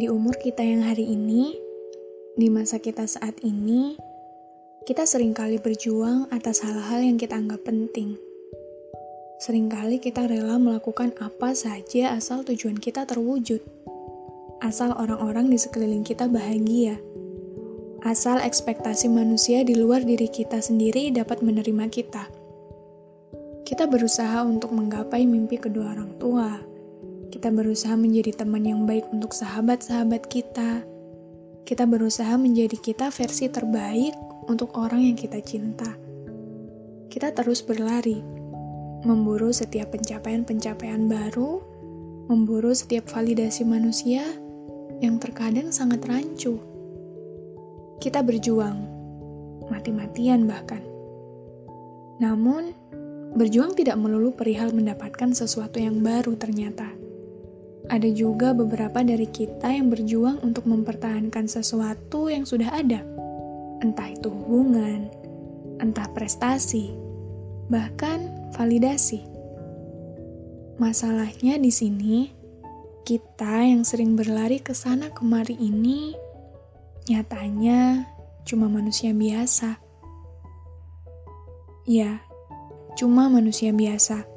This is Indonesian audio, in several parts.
Di umur kita yang hari ini, di masa kita saat ini, kita sering kali berjuang atas hal-hal yang kita anggap penting. Seringkali kita rela melakukan apa saja asal tujuan kita terwujud. Asal orang-orang di sekeliling kita bahagia. Asal ekspektasi manusia di luar diri kita sendiri dapat menerima kita. Kita berusaha untuk menggapai mimpi kedua orang tua. Kita berusaha menjadi teman yang baik untuk sahabat-sahabat kita. Kita berusaha menjadi kita versi terbaik untuk orang yang kita cinta. Kita terus berlari, memburu setiap pencapaian-pencapaian baru, memburu setiap validasi manusia yang terkadang sangat rancu. Kita berjuang, mati-matian bahkan. Namun, berjuang tidak melulu perihal mendapatkan sesuatu yang baru ternyata. Ada juga beberapa dari kita yang berjuang untuk mempertahankan sesuatu yang sudah ada. Entah itu hubungan, entah prestasi, bahkan validasi. Masalahnya di sini, kita yang sering berlari ke sana kemari ini nyatanya cuma manusia biasa. Ya, cuma manusia biasa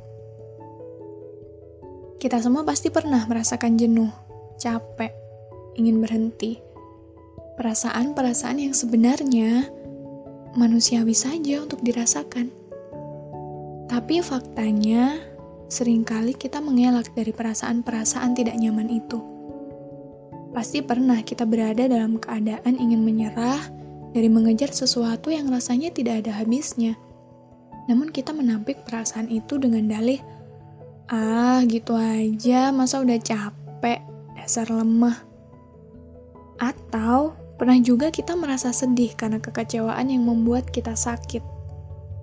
kita semua pasti pernah merasakan jenuh, capek, ingin berhenti. Perasaan-perasaan yang sebenarnya manusiawi saja untuk dirasakan. Tapi faktanya, sering kali kita mengelak dari perasaan-perasaan tidak nyaman itu. Pasti pernah kita berada dalam keadaan ingin menyerah dari mengejar sesuatu yang rasanya tidak ada habisnya. Namun kita menampik perasaan itu dengan dalih, Ah, gitu aja, masa udah capek, dasar lemah. Atau pernah juga kita merasa sedih karena kekecewaan yang membuat kita sakit.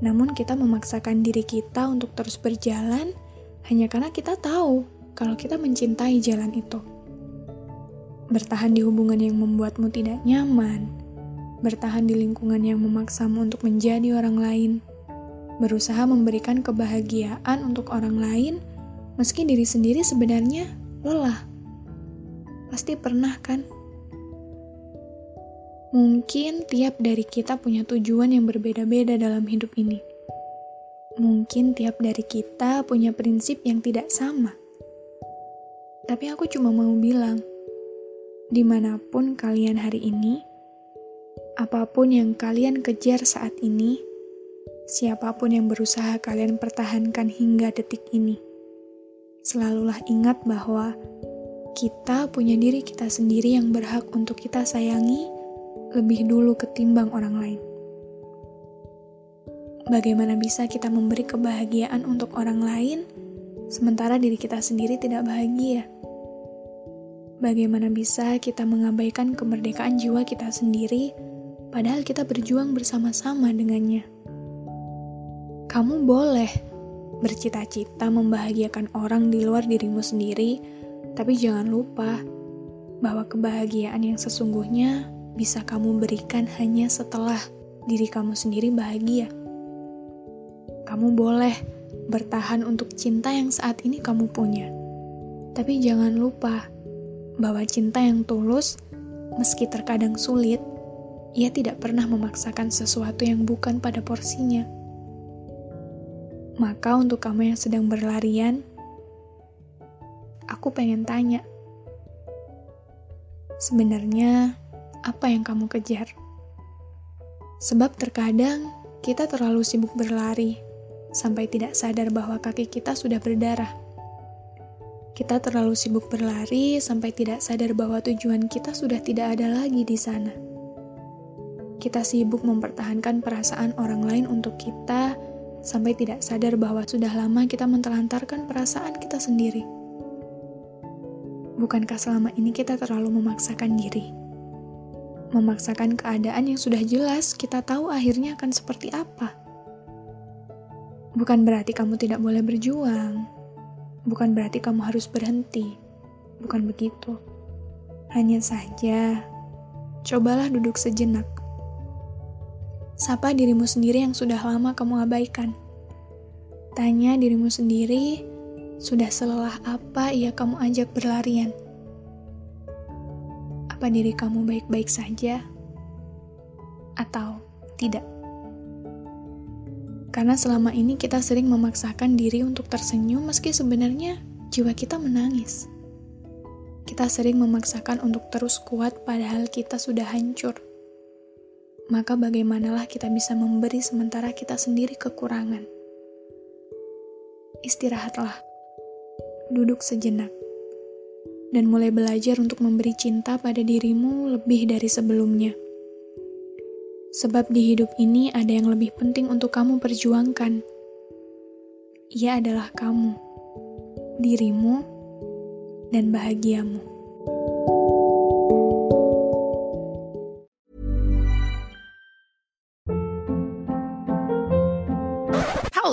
Namun kita memaksakan diri kita untuk terus berjalan hanya karena kita tahu kalau kita mencintai jalan itu. Bertahan di hubungan yang membuatmu tidak nyaman, bertahan di lingkungan yang memaksamu untuk menjadi orang lain, berusaha memberikan kebahagiaan untuk orang lain meski diri sendiri sebenarnya lelah. Pasti pernah kan? Mungkin tiap dari kita punya tujuan yang berbeda-beda dalam hidup ini. Mungkin tiap dari kita punya prinsip yang tidak sama. Tapi aku cuma mau bilang, di mana pun kalian hari ini, apa pun yang kalian kejar saat ini, siapa pun yang berusaha kalian pertahankan hingga detik ini selalulah ingat bahwa kita punya diri kita sendiri yang berhak untuk kita sayangi lebih dulu ketimbang orang lain. Bagaimana bisa kita memberi kebahagiaan untuk orang lain, sementara diri kita sendiri tidak bahagia? Bagaimana bisa kita mengabaikan kemerdekaan jiwa kita sendiri, padahal kita berjuang bersama-sama dengannya? Kamu boleh bercita-cita membahagiakan orang di luar dirimu sendiri, tapi jangan lupa bahwa kebahagiaan yang sesungguhnya bisa kamu berikan hanya setelah diri kamu sendiri bahagia. Kamu boleh bertahan untuk cinta yang saat ini kamu punya, tapi jangan lupa bahwa cinta yang tulus, meski terkadang sulit, ia tidak pernah memaksakan sesuatu yang bukan pada porsinya. Maka untuk kamu yang sedang berlarian, aku pengen tanya. Sebenarnya, apa yang kamu kejar? Sebab terkadang kita terlalu sibuk berlari sampai tidak sadar bahwa kaki kita sudah berdarah. Kita terlalu sibuk berlari sampai tidak sadar bahwa tujuan kita sudah tidak ada lagi di sana. Kita sibuk mempertahankan perasaan orang lain untuk kita sampai tidak sadar bahwa sudah lama kita mentelantarkan perasaan kita sendiri. Bukankah selama ini kita terlalu memaksakan diri? Memaksakan keadaan yang sudah jelas kita tahu akhirnya akan seperti apa. Bukan berarti kamu tidak boleh berjuang. Bukan berarti kamu harus berhenti. Bukan begitu. Hanya saja, cobalah duduk sejenak. Sapa dirimu sendiri yang sudah lama kamu abaikan. Tanya dirimu sendiri, sudah selelah apa ia kamu ajak berlarian? Apa diri kamu baik-baik saja? Atau tidak? Karena selama ini kita sering memaksakan diri untuk tersenyum meski sebenarnya jiwa kita menangis. Kita sering memaksakan untuk terus kuat padahal kita sudah hancur. Maka bagaimanalah kita bisa memberi sementara kita sendiri kekurangan? Istirahatlah duduk sejenak, dan mulai belajar untuk memberi cinta pada dirimu lebih dari sebelumnya. Sebab di hidup ini ada yang lebih penting untuk kamu perjuangkan. Ia adalah kamu, dirimu, dan bahagiamu.